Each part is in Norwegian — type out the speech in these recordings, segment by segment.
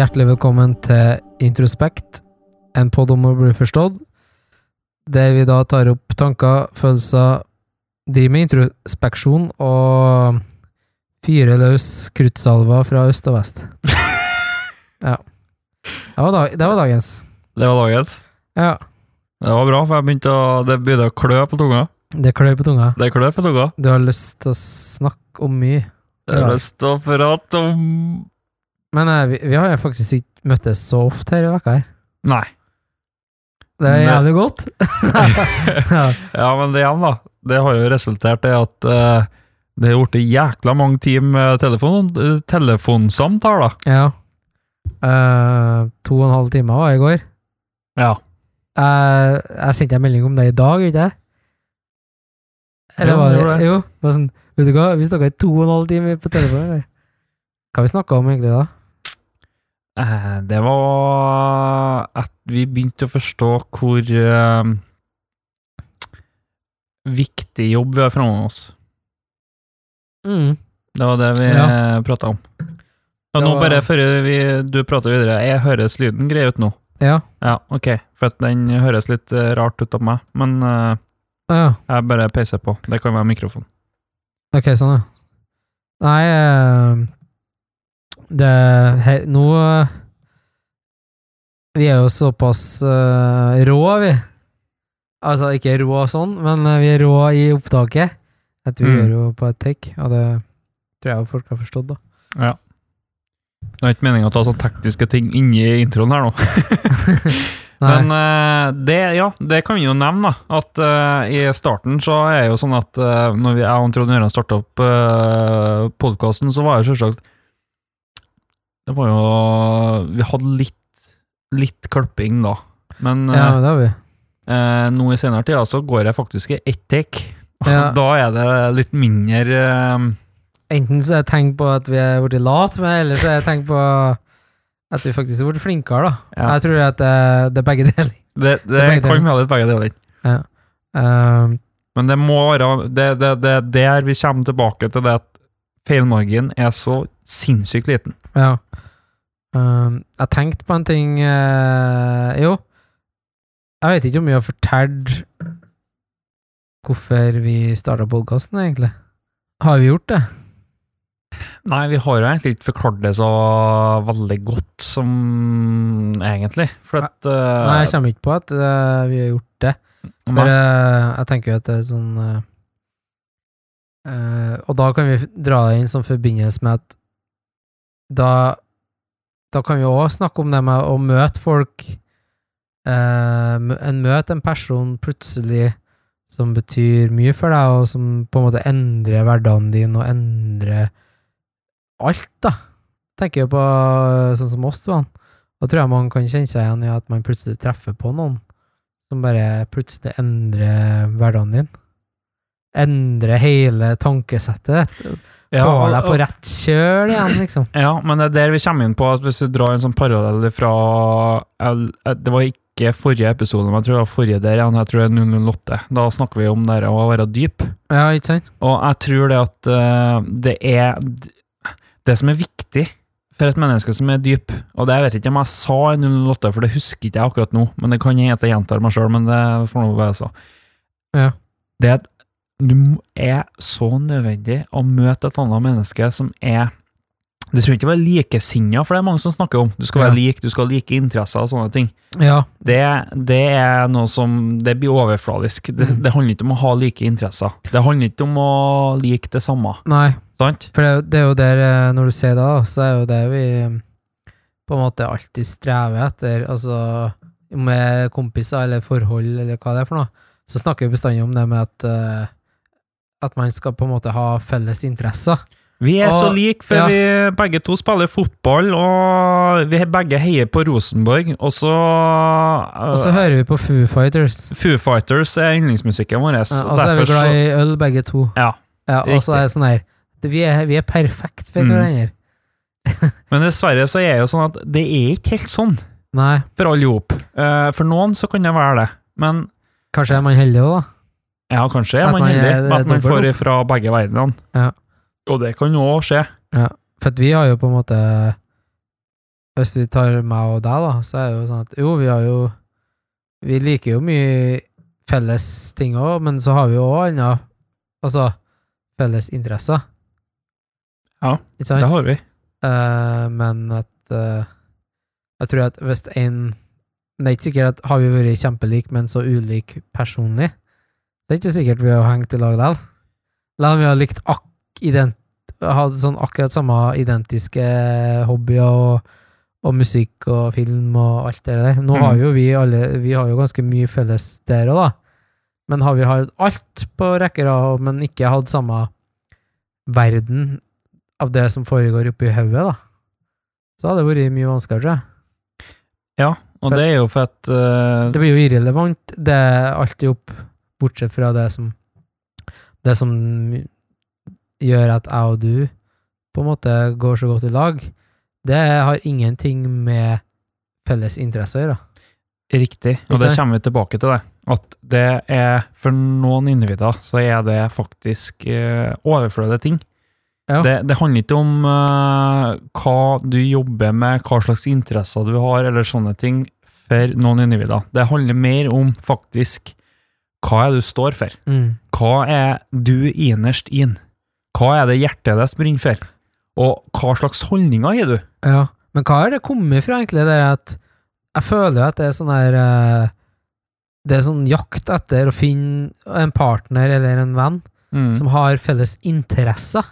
Hjertelig velkommen til Introspekt, en podd om å bli forstått, der vi da tar opp tanker, følelser, driver med introspeksjon og fyrer løs kruttsalver fra øst og vest. ja. Det var, dag, det var dagens. Det var dagens. Ja. Det var bra, for jeg begynte å, det begynte å klø på tunga. Det klør på tunga. Det klør på tunga. Du har lyst til å snakke om mye. Jeg har lyst til å prate om Men eh, vi, vi har jo faktisk ikke møttes så ofte her i vekka her. Nei. Det er jævlig godt. ja. Ja, men det igjen, da. Det har jo resultert i at eh, det har blitt jækla mange timer telefon, eh, telefonsamtaler. ja. Eh, to og en halv time var i går. Ja. Eh, jeg sendte en melding om det i dag, gjorde jeg? Eller var det det. Jo. Bare sånn, vet du hva, vi snakka i to og en halv time på telefonen. eller? Hva vi snakka om egentlig da? Eh, det var at vi begynte å forstå hvor eh, viktig jobb vi har foran oss. Mm. Det var det vi Ja. prata om. Og nå var- bare før vi, du prater videre, jeg høres lyden grei ut nå. Ja. Ja, ok, for at den høres litt eh, rart ut av meg, men uh, ja. jeg bare peiser på. Det kan være mikrofon. Ok, sånn, ja. Nei eh, Det her, Nå Vi er jo såpass uh, rå, vi. Altså ikke rå sånn, men eh, vi er rå i opptaket. At vi Mm. gjør jo på et take, og det tror jeg folk har forstått, da. Ja. Det er ikke meningen å ta sånne tekniske ting inni introen her nå. Men uh, det, ja, det kan vi jo nevne, da. At uh, i starten så er det jo sånn at uh, når vi, jeg og Trond Jørgen starta opp uh, podkasten, så var det selvsagt Det var jo Vi hadde litt, litt klipping da. Men ja, eh, det har vi. eh, nå i senere tid så går jeg faktisk i ett take. Ja. Da er det litt mindre eh, Enten så er det tegn på at vi er blitt late, men ellers så er det tegn på at vi faktisk er blitt flinkere, da. Ja. Jeg tror at det, det er begge deler. Det, det, Det begge kan være litt begge deler. Um, Men det må være Det er det, er der vi kommer tilbake til det at feilmarginen er så sinnssykt liten. Ja. Um, jeg tenkte på en ting uh, Jo, jeg vet ikke om vi har fortalt hvorfor vi starta podkasten, egentlig. Har vi gjort det? Nei, vi har jo egentlig ikke forklart det så veldig godt som egentlig. For at uh, Nei, jeg kommer ikke på at uh, vi har gjort det. For jeg tenker jo at det er sånn Og da kan vi dra det inn som forbindelse med at da Da kan vi òg snakke om det med å møte folk eh, En møte en person plutselig som betyr mye for deg, og som på en måte endrer hverdagen din og endrer alt, da. Tenker jo på eh, sånn som oss to. Da tror jeg man kan kjenne seg igjen i at man plutselig treffer på noen som bare plutselig endrer hverdagen din. Endrer hele tankesettet. Ja, Får deg på rett kjøl igjen, liksom. Ja, men det er der vi kommer inn på at hvis vi drar en sånn parallell fra Det var ikke forrige episode, men jeg tror det var forrige der igjen, jeg tror det er 008. Da snakker vi om det å være dyp. Ja, ikke sant? Og jeg tror det at eh, det er Det som er viktig for et menneske som er dyp, og det jeg vet ikke om jeg sa i 008, for det husker ikke jeg akkurat nå, men det kan hende jeg gjentar meg sjøl, men det får nå være så. Ja. Det er du er så nødvendig å møte et annet menneske som er Det trenger ikke være likesinna, for det er mange som snakker om. Du skal være Ja. lik, du skal ha like interesser og sånne ting. Ja. Det, det er noe som Det blir overfladisk. Det, Mm. det handler ikke om å ha like interesser. Det handler ikke om å like det samme. Nei, Sant? for det, det er jo der, eh, når du sier det, da, så er jo det vi på en måte alltid strever etter. Altså med kompiser eller forhold eller hva det er for noe, så snakker vi bestandig om det med at eh, at man skal på en måte ha felles interesser. Vi er så like, for ja. vi begge to spiller fotball, og vi begge heier på Rosenborg, og så Og så hører vi på Foo Fighters. Foo Fighters er yndlingsmusikken vår. Ja, og så er vi glad i øl, begge to. Ja, Ja, og så er det sånn her Vi er, vi er perfekt for Mm. hverandre. Men dessverre så er det jo sånn at det er ikke helt sånn Nei, for alle ihop. Eh, For noen så kan det være det, men kanskje er man heldig òg, da. Ja, kanskje er man heldig er- at man får det fra begge verdenene. Ja. Og det kan òg skje. For at vi har jo på en måte Hvis vi tar meg og deg, da, så er det jo sånn at jo, vi har jo Vi liker jo mye felles ting òg, men så har vi jo òg andre Altså felles interesser. Ja? Det har vi. Uh, men at uh, Jeg tror at hvis en Det er ikke sikkert at har vi vært kjempelike, men så ulike personlig. Det er ikke sikkert vi har hengt i lag likevel. La om vi har likt ak ident hadde sånn akkurat samme identiske hobbyer og, og musikk og film og alt det der. Nå har Mm. jo vi alle Vi har jo ganske mye felles der òg, da. Men har vi hatt alt på rekke rad, men ikke hatt samme verden av det som foregår oppi hodet, da, så hadde det vært mye vanskeligere, tror jeg. Ja, Og det er jo for at uh... Det blir jo irrelevant, det er alltid opp, bortsett fra det som Det som gjør at jeg og du på en måte går så godt i lag, det har ingenting med felles interesse å gjøre. Riktig, og det kommer vi tilbake til det. At det er, for noen individer, så er det faktisk eh, overflødige ting. Ja. Det, det handler ikke om uh, hva du jobber med, hva slags interesser du har, eller sånne ting, for noen individer. Det handler mer om faktisk hva er det du står for. Mm. Hva er du innerst inn? Hva er det hjertet ditt brenner for? Og hva slags holdninger har du? Ja, men hva er det kommet fra, egentlig? Det er at jeg føler at det er sånn her eh, Det er sånn jakt etter å finne en partner eller en venn Mm. som har felles interesser.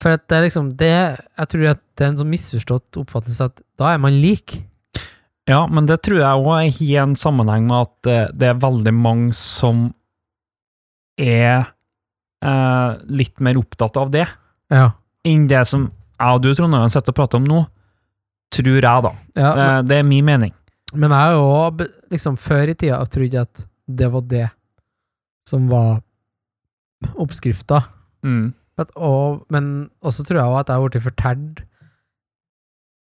For at det er liksom det Jeg tror at det er en sånn misforstått oppfattelse at da er man lik. Ja, men det tror jeg òg har en sammenheng med at eh, det er veldig mange som er eh, litt mer opptatt av det, Ja. enn det som jeg og du, Trondheim, sitter og prater om nå. Tror jeg, da. ja men, Eh, det er min mening. men jeg har jo også, liksom før i tida trodd at det var det som var oppskrifta. Mm. At, og, men også tror jeg også at jeg har blitt fortalt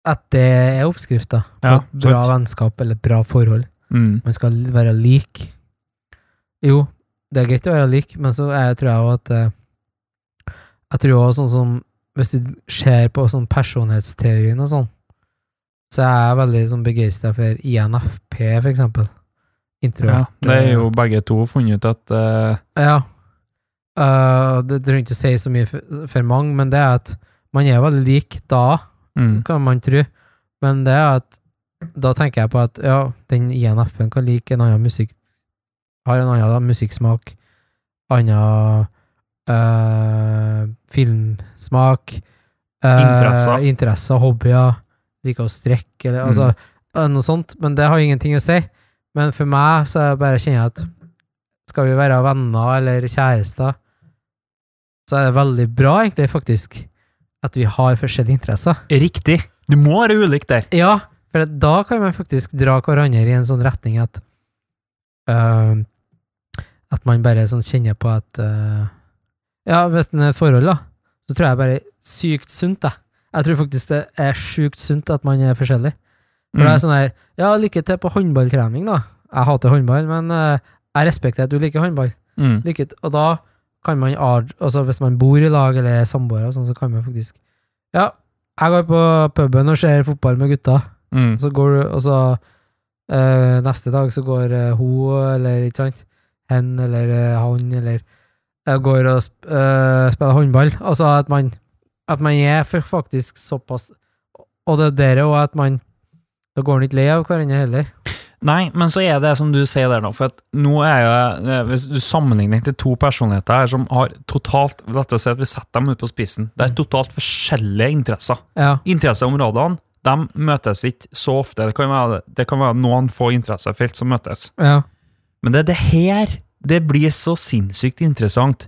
at det er oppskrifta på Ja, et bra sant. vennskap eller bra forhold. Mm. Man skal være lik. Jo, det er greit å være lik, men så er, tror jeg òg at eh, Jeg tror også sånn som Hvis du ser på sånn personlighetsteorien og sånn, så er jeg veldig sånn begeistra for INFP, for eksempel. Introvert. Ja, det er jo begge to funnet ut at uh... Ja. Uh, det trenger ikke å si så mye for, for mange, men det er at man er veldig lik da, mm. kan man tro. Men det er at da tenker jeg på at ja, den INF-en kan like en annen musikk Har en annen musikksmak, annen øh, filmsmak øh, Interesser. Interesser, hobbyer, liker å strekke, eller Mm. altså noe sånt. Men det har ingenting å si. Men for meg så er det bare kjenner jeg at skal vi være venner eller kjærester, så er det veldig bra, egentlig, faktisk, at vi har forskjellige interesser. Riktig! Du må være ulik der. Ja, for da kan man faktisk dra hverandre i en sånn retning at uh, At man bare sånn kjenner på at uh, Ja, hvis det er et forhold, da, så tror jeg bare sykt sunt, da. Jeg tror faktisk det er sjukt sunt at man er forskjellig. For det er Mm. sånn her Ja, lykke til på håndballtrening, da. Jeg hater håndball, men uh, jeg respekterer at du liker håndball. Mm. Lykke. Og da kan man Altså, hvis man bor i lag eller er samboere sånn, så kan man faktisk Ja, jeg går på puben og ser fotball med gutta. Mm. Så går du, og så øh, neste dag så går øh, hun, eller ikke sant, hen eller øh, han, eller går og sp spiller håndball. Altså at man, at man er faktisk såpass Og det er der òg at man Da går man ikke lei av hverandre heller. Nei, men så er det som du sier der nå, for at nå er jo eh, Hvis du sammenligner til to personligheter her som har totalt Dette si at vi setter dem ut på spissen. Det er totalt forskjellige interesser. Ja. Interesseområdene de møtes ikke så ofte. Det kan være, det kan være noen få interessefelt som møtes. Ja. Men det er det her det blir så sinnssykt interessant,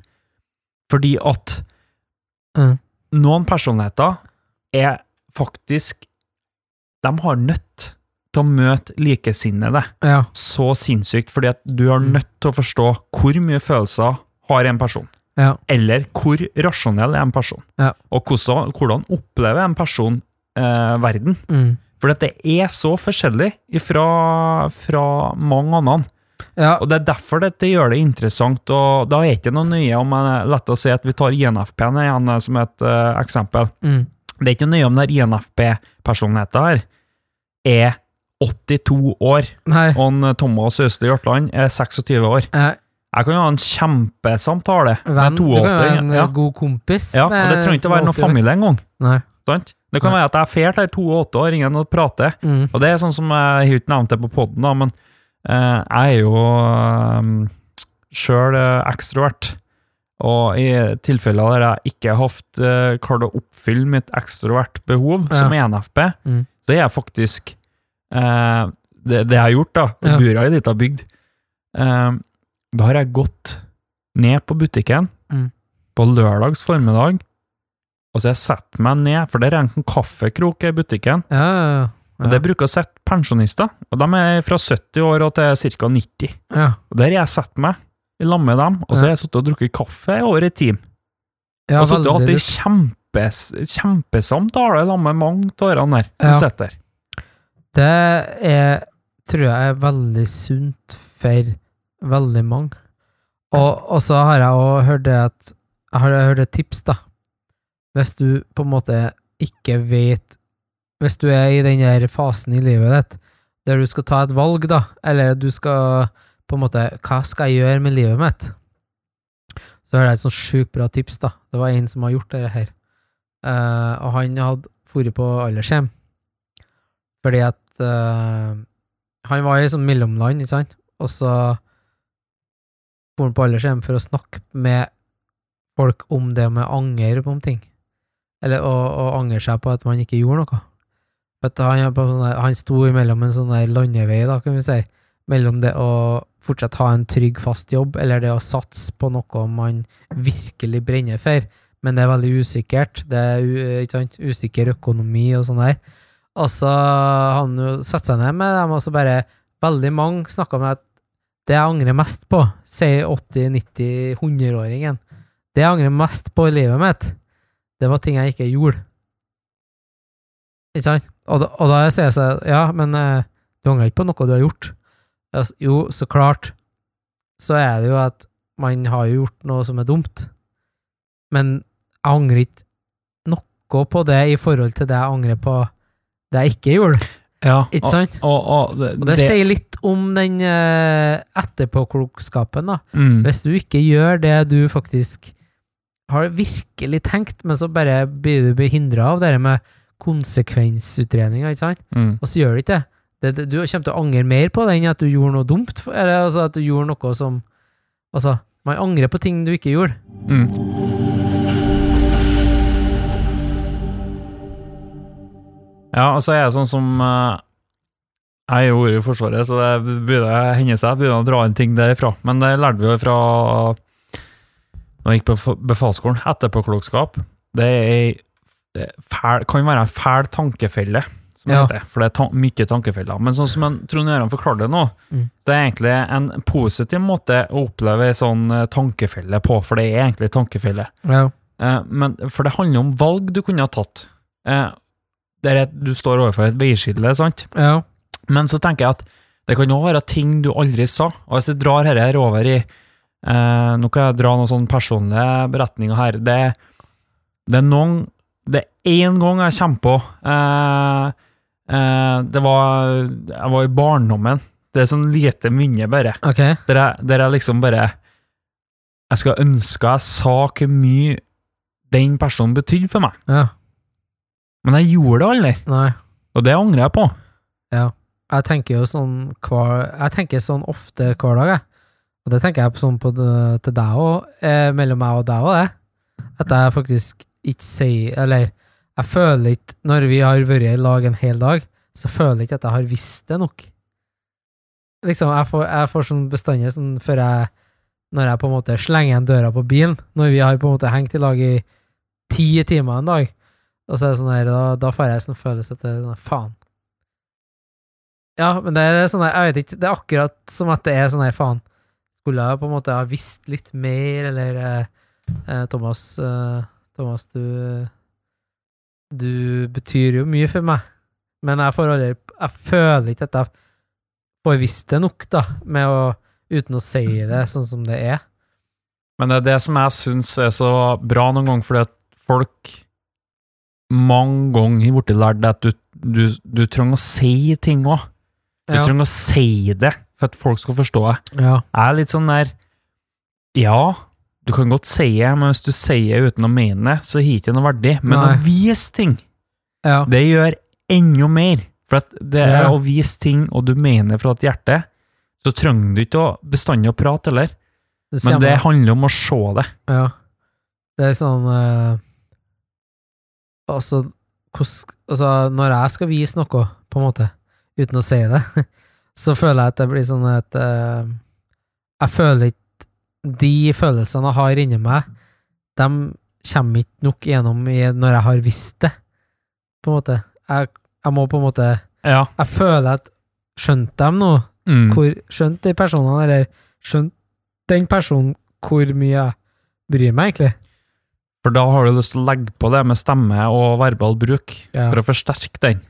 fordi at Mm. noen personligheter er faktisk De har nødt til å møte likesinnede Ja. så sinnssykt, fordi at du er Mm. nødt til å forstå hvor mye følelser har en person, Ja. eller hvor rasjonell er en person, Ja. og hvordan, hvordan opplever en person eh, verden. Mm. For det er så forskjellig fra, fra mange andre. ja. Og det er derfor dette gjør det interessant, og da er det ikke noe nøye om jeg lett å si at vi tar INFP-en igjen eh, som et uh, eksempel. Mm. Det er ikke nøye om den INFP-personligheten her er 82 år, Nei. og en eh, Thomas Østli Hjartland er 26 år. Nei. Jeg kan jo ha en kjempesamtale venn, med du kan være en Ja. god kompis. ja, og det trenger ikke å være noen 82 familie engang. Det kan Nei. være at jeg er til 82-åringen og prater. Mm. Og det er sånn som jeg har ikke nevnt det på poden, men uh, jeg er jo um, sjøl ekstrovert. Og i tilfeller der jeg ikke har uh, klart å oppfylle mitt ekstrovert behov, Ja. som ENFP, Mm. det er jeg faktisk eh, det, det jeg har gjort, da, Ja. bura i dette bygd, eh, da har jeg gått ned på butikken Mm. på lørdags formiddag, og så har jeg satt meg ned, for det er en kaffekrok i butikken, Ja, ja, og det bruker å sette pensjonister, og de er fra 70 år og til ca. 90. ja. Og der har jeg satt meg i lag med dem, og så har jeg sittet og drukket kaffe over en ja og sittet og hatt ei kjempesamtale sammen med mange av de der Ja. Det er, tror jeg er veldig sunt for veldig mange. Og, og så har jeg òg hørt det at Jeg har hørt et tips, da. Hvis du på en måte ikke vet Hvis du er i den der fasen i livet ditt der du skal ta et valg, da, eller du skal på en måte Hva skal jeg gjøre med livet mitt? Så hørte jeg et sånt sjukt bra tips, da. Det var en som har gjort det her. Uh, og han hadde dratt på aldershjem. Fordi at eh, han var i sånn mellomland, ikke sant, og så for han på aldershjem for å snakke med folk om det med anger på om ting. Eller å, å angre seg på at man ikke gjorde noe. Vet du, han, er på sånn han sto imellom en sånn der landevei, da, kan vi si, mellom det å fortsatt ha en trygg, fast jobb, eller det å satse på noe man virkelig brenner for, men det er veldig usikkert. Det er ikke sant? usikker økonomi og sånn der. Og så har han jo satt seg ned med dem, og så bare Veldig mange snakka med at det jeg angrer mest på, sier 80-90-100-åringen, det jeg angrer mest på i livet mitt, det var ting jeg ikke gjorde. Ikke sant? Og da, og da sier jeg seg ja, men eh, du angrer ikke på noe du har gjort. Jo, så klart, så er det jo at man har jo gjort noe som er dumt, men jeg angrer ikke noe på det i forhold til det jeg angrer på det jeg ikke gjorde. Ja, Ikke sant? Og, og, og det, Og det, sier litt om den uh, etterpåklokskapen, da. mm, Hvis du ikke gjør det du faktisk har virkelig tenkt, men så bare blir du behindra av det med konsekvensutredninga, ikke sant, mm. og så gjør du ikke det. det, det du kommer til å angre mer på det enn at du gjorde noe dumt, eller altså at du gjorde noe som Altså, man angrer på ting du ikke gjorde. Mm. Ja, og så er jeg sånn som Jeg gjorde i Forsvaret, så det begynner å hende seg jeg begynner å dra inn ting derifra. Men det lærte vi jo fra Når jeg gikk på befalsskolen. Etterpåklokskap. Det er fæl, kan være en fæl tankefelle, som det Ja. heter. For det er ta mye tankefeller. Men sånn som Trond Gøran forklarer det nå, Mm. så er det egentlig en positiv måte å oppleve ei sånn eh, tankefelle på, for det er egentlig tankefelle. Ja. Eh, men, for det handler om valg du kunne ha tatt. Eh, der er, du står overfor et veiskille, sant? ja. Men så tenker jeg at det kan òg være ting du aldri sa. Og hvis jeg drar dette her over i eh, Nå kan jeg dra noen sånne personlige beretninger her. Det, det er noen Det er én gang jeg kommer på eh, eh, Det var Jeg var i barndommen. Det er sånn lite minne, bare. Ok. Der jeg, der jeg liksom bare Jeg skulle ønske jeg sa hvor mye den personen betydde for meg, Ja. Men jeg gjorde det aldri, Nei. og det angrer jeg på. Ja. Jeg tenker jo sånn hver Jeg tenker sånn ofte hver dag, jeg. Og det tenker jeg på sånn på til deg òg, eh, mellom meg og deg òg, det. At jeg faktisk ikke sier Eller jeg føler ikke, når vi har vært i lag en hel dag, så føler jeg ikke at jeg har visst det nok. Liksom, jeg får, jeg får sånn bestandig sånn før jeg Når jeg på en måte slenger igjen døra på bilen, når vi har på en måte hengt i lag i ti timer en dag, og så er det sånn her, da, da får jeg sånn følelse at det er sånn faen. Ja, men det er sånn her, jeg vet ikke, det er akkurat som at det er sånn her, faen. Skulle jeg på en måte ha visst litt mer, eller eh, eh, Thomas, eh, Thomas, du Du betyr jo mye for meg, men jeg får aldri Jeg føler ikke at jeg får visst det nok, da, med å Uten å si det sånn som det er. Men det er det som jeg syns er så bra noen ganger, fordi at folk mange ganger blitt lært at du, du, du trenger å si ting òg. Du Ja. trenger å si det for at folk skal forstå det. ja. Jeg er litt sånn der Ja, du kan godt si det, men hvis du sier det uten å mene det, så har det ikke noe verdi. Men Nei. å vise ting, ja. det gjør enda mer. For at det er å vise ting, og du mener fra et hjerte, så trenger du ikke å bestandig å prate heller. Men det handler om å se det. Ja. Det er sånn eh, altså, hos, altså, når jeg skal vise noe, på en måte, uten å si det, så føler jeg at det blir sånn at uh, Jeg føler ikke De følelsene jeg har inni meg, de kommer ikke nok gjennom når jeg har visst det, på en måte. Jeg, jeg må på en måte Ja. Jeg føler at Skjønte dem nå Mm. hvor skjønte de personene, eller skjønte den personen hvor mye jeg bryr meg, egentlig. For da har du lyst til å legge på det med stemme og verbal bruk, Ja. for å forsterke den.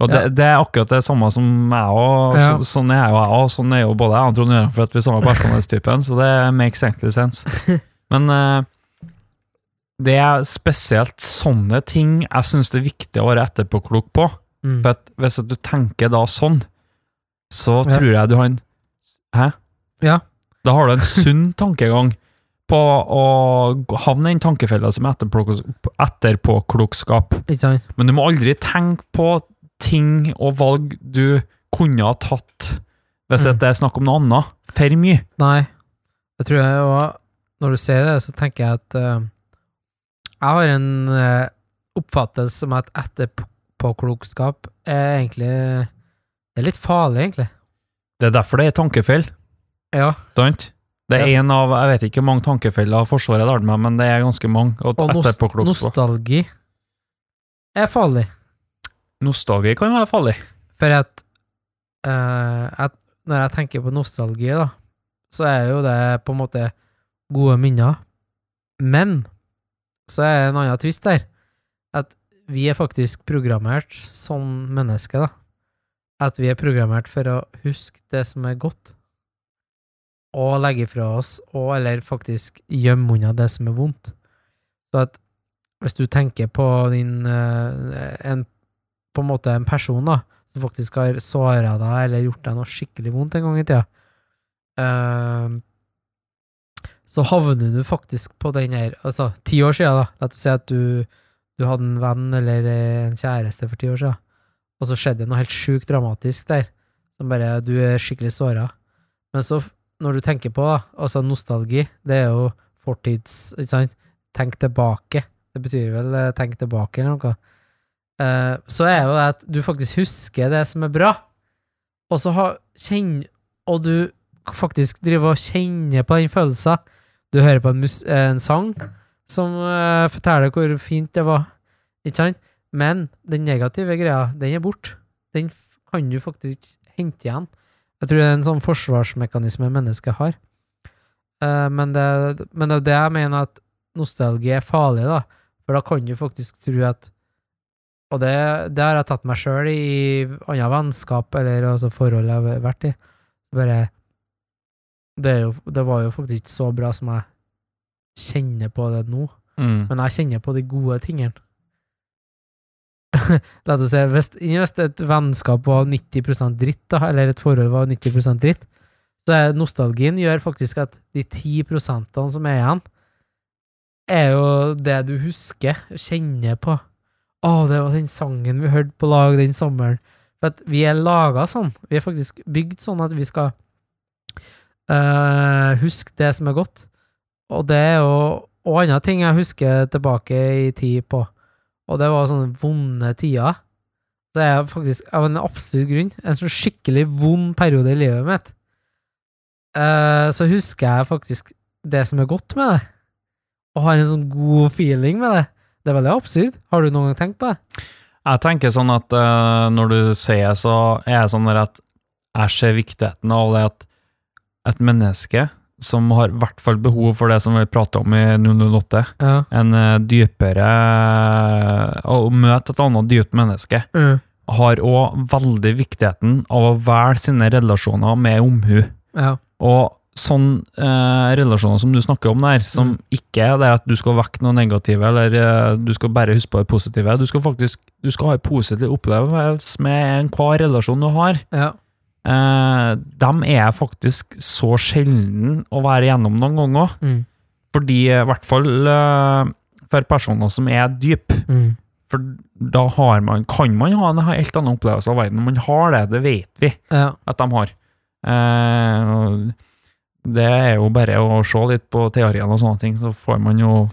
Og Ja. det, det er akkurat det samme som jeg òg. Ja. Så, sånn er jo jeg òg. Sånn er jo både jeg og Trond Jørgen, for at vi er samme personlighetstypen, så det makes egentlig sense. Men uh, det er spesielt sånne ting jeg syns det er viktig å være etterpåklok på. Mm. For at hvis du tenker da sånn, så tror jeg du har en Hæ? Ja. Da har du en sunn tankegang på å havne i den tankefella som etterpåklokskap. Men du må aldri tenke på ting og valg du kunne ha tatt hvis Mm. det er snakk om noe annet. For mye. Nei. Jeg tror jeg òg når du sier det, så tenker jeg at uh, jeg har en uh, oppfattelse om at etterpåklokskap er egentlig Det er litt farlig, egentlig. Det er derfor det er tankefeil. Ja. Sant? Det er Ja. en av Jeg vet ikke hvor mange tankefeller Forsvaret har med, men det er ganske mange. Og, Og etterpåklokskap. nostalgi er farlig. Nostalgi kan være farlig. For at, uh, at når jeg tenker på nostalgi, da, så er jo det på en måte gode minner. Men så er det en annen twist der. At vi er faktisk programmert som mennesker, da. At vi er programmert for å huske det som er godt, og legge fra oss, og eller faktisk gjemme unna det som er vondt. Så at hvis du tenker på din eh, en på en måte en person da, som faktisk har såra deg eller gjort deg noe skikkelig vondt en gang i tida, eh, så havner du faktisk på den her Altså, ti år siden, da. La oss si at du, du hadde en venn eller en kjæreste for ti år siden, og så skjedde det noe helt sjukt dramatisk der, som bare Du er skikkelig såra. Men så, når du tenker på altså nostalgi, det er jo fortids Ikke sant? Tenk tilbake. Det betyr vel eh, tenk tilbake eller noe. Eh, så er jo det at du faktisk husker det som er bra, og så kjenn, og du faktisk driver og kjenner på den følelsen. Du hører på en, mus, en sang som eh, forteller hvor fint det var, ikke sant? Men den negative greia, den er borte. Den kan du faktisk hente igjen. Jeg tror det er en sånn forsvarsmekanisme mennesket har. Eh, men, det, men det er det jeg mener at nostalgi er farlig, da. For da kan du faktisk tro at Og det, det har jeg tatt meg sjøl i andre vennskap eller altså forhold jeg har vært i. Bare det, jo, det var jo faktisk ikke så bra som jeg kjenner på det nå, Mm. men jeg kjenner på de gode tingene. La oss si, hvis, et vennskap var 90 dritt, da, eller et forhold var 90% dritt, så er nostalgien gjør faktisk at de 10 prosentene som er igjen, er jo det du husker, kjenner på. Å, det var den sangen vi hørte på lag den sommeren. For at vi er laga sånn. Vi er faktisk bygd sånn at vi skal øh, huske det som er godt. Og det er jo Og andre ting jeg husker tilbake i tid på. Og det var sånne vonde tider. Det er faktisk av en absolutt grunn. En sånn skikkelig vond periode i livet mitt. Eh, så husker jeg faktisk det som er godt med det. Og har en sånn god feeling med det. Det er veldig absurd. Har du noen gang tenkt på det? Jeg tenker sånn at uh, når du sier så, er jeg sånn at jeg ser viktigheten av det at et menneske som har i hvert fall behov for det som vi prata om i 008, Ja. en eh, dypere Å møte et annet dypt menneske, Mm. har òg veldig viktigheten av å velge sine relasjoner med omhu. Ja. Og sånne eh, relasjoner som du snakker om der, som Mm. ikke er det at du skal vekke noe negative, eller eh, du skal bare huske på det positive. Du skal faktisk du skal ha en positiv opplevelse med enhver relasjon du har. Ja. Eh, de er faktisk så sjelden å være gjennom noen ganger. Mm. Fordi, eh, i hvert fall eh, for personer som er dype. Mm. For da har man, kan man ha en helt annen opplevelse av verden. Man har det, det vet vi Ja. at de har. Eh, det er jo bare å se litt på teoriene og sånne ting, så får man jo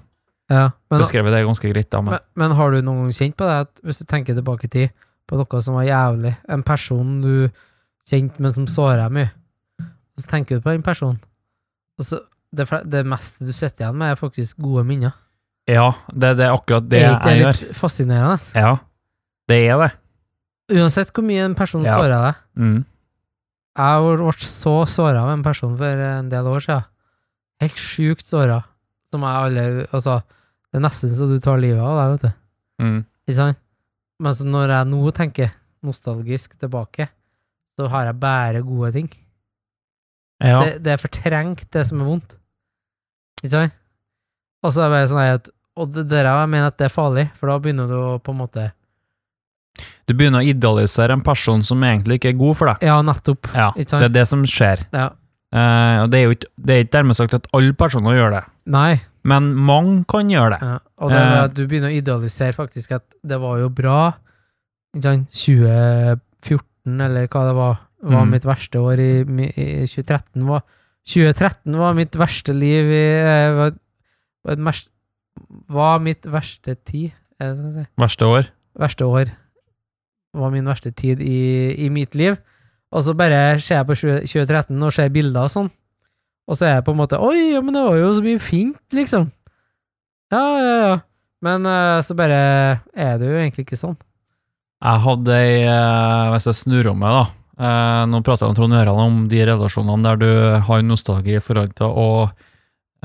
ja. Men, beskrevet det ganske greit. Da, men, men, men har du noen gang kjent på det, at hvis du tenker tilbake i tid, på noe som var jævlig, en person du kjente, men som sårer deg mye, og så tenker du på den personen, og så det, det meste du sitter igjen med, er faktisk gode minner. ja, det, det er akkurat det er ikke jeg det er litt fascinerende? Ja, det er det. Uansett hvor mye en person Ja. sårer deg. Mm. Jeg ble så såra av en person for en del år siden. Helt sjukt såra. Som jeg alle Altså, det er nesten så du tar livet av deg, vet du. Mm. Ikke sant? Men så når jeg nå tenker nostalgisk tilbake, så har jeg bare gode ting. Ja. Det, det er fortrengt, det som er vondt. Ikke sant? Og så er det bare sånn at Og det der jeg mener at det er farlig, for da begynner du å på en måte Du begynner å idealisere en person som egentlig ikke er god for deg. Ja, nettopp. Ja, Ikke sant? det er det som skjer. Ja. Uh, og det er jo ikke, det er ikke dermed sagt at alle personer gjør det, Nei. men mange kan gjøre det. Ja. Og det er Eh. at du begynner å idealisere faktisk at det var jo bra. Ikke sant? 2014, eller hva det var, var Mm. mitt verste år i, i 2013. Var, 2013 var mitt verste liv i eh, var, var, var mitt verste tid, er det skal si. Verste år. Verste år var min verste tid i, i mitt liv. Og så bare ser jeg på 2013 og ser bilder og sånn, og så er jeg på en måte Oi, men det var jo så mye fint, liksom. Ja, ja, ja. Men eh, så bare er det jo egentlig ikke sånn. Jeg hadde ei eh, Hvis jeg snur om meg, da. Eh, nå prater jeg om Trond Gjøran om de relasjonene der du har nostalgi i forhold til å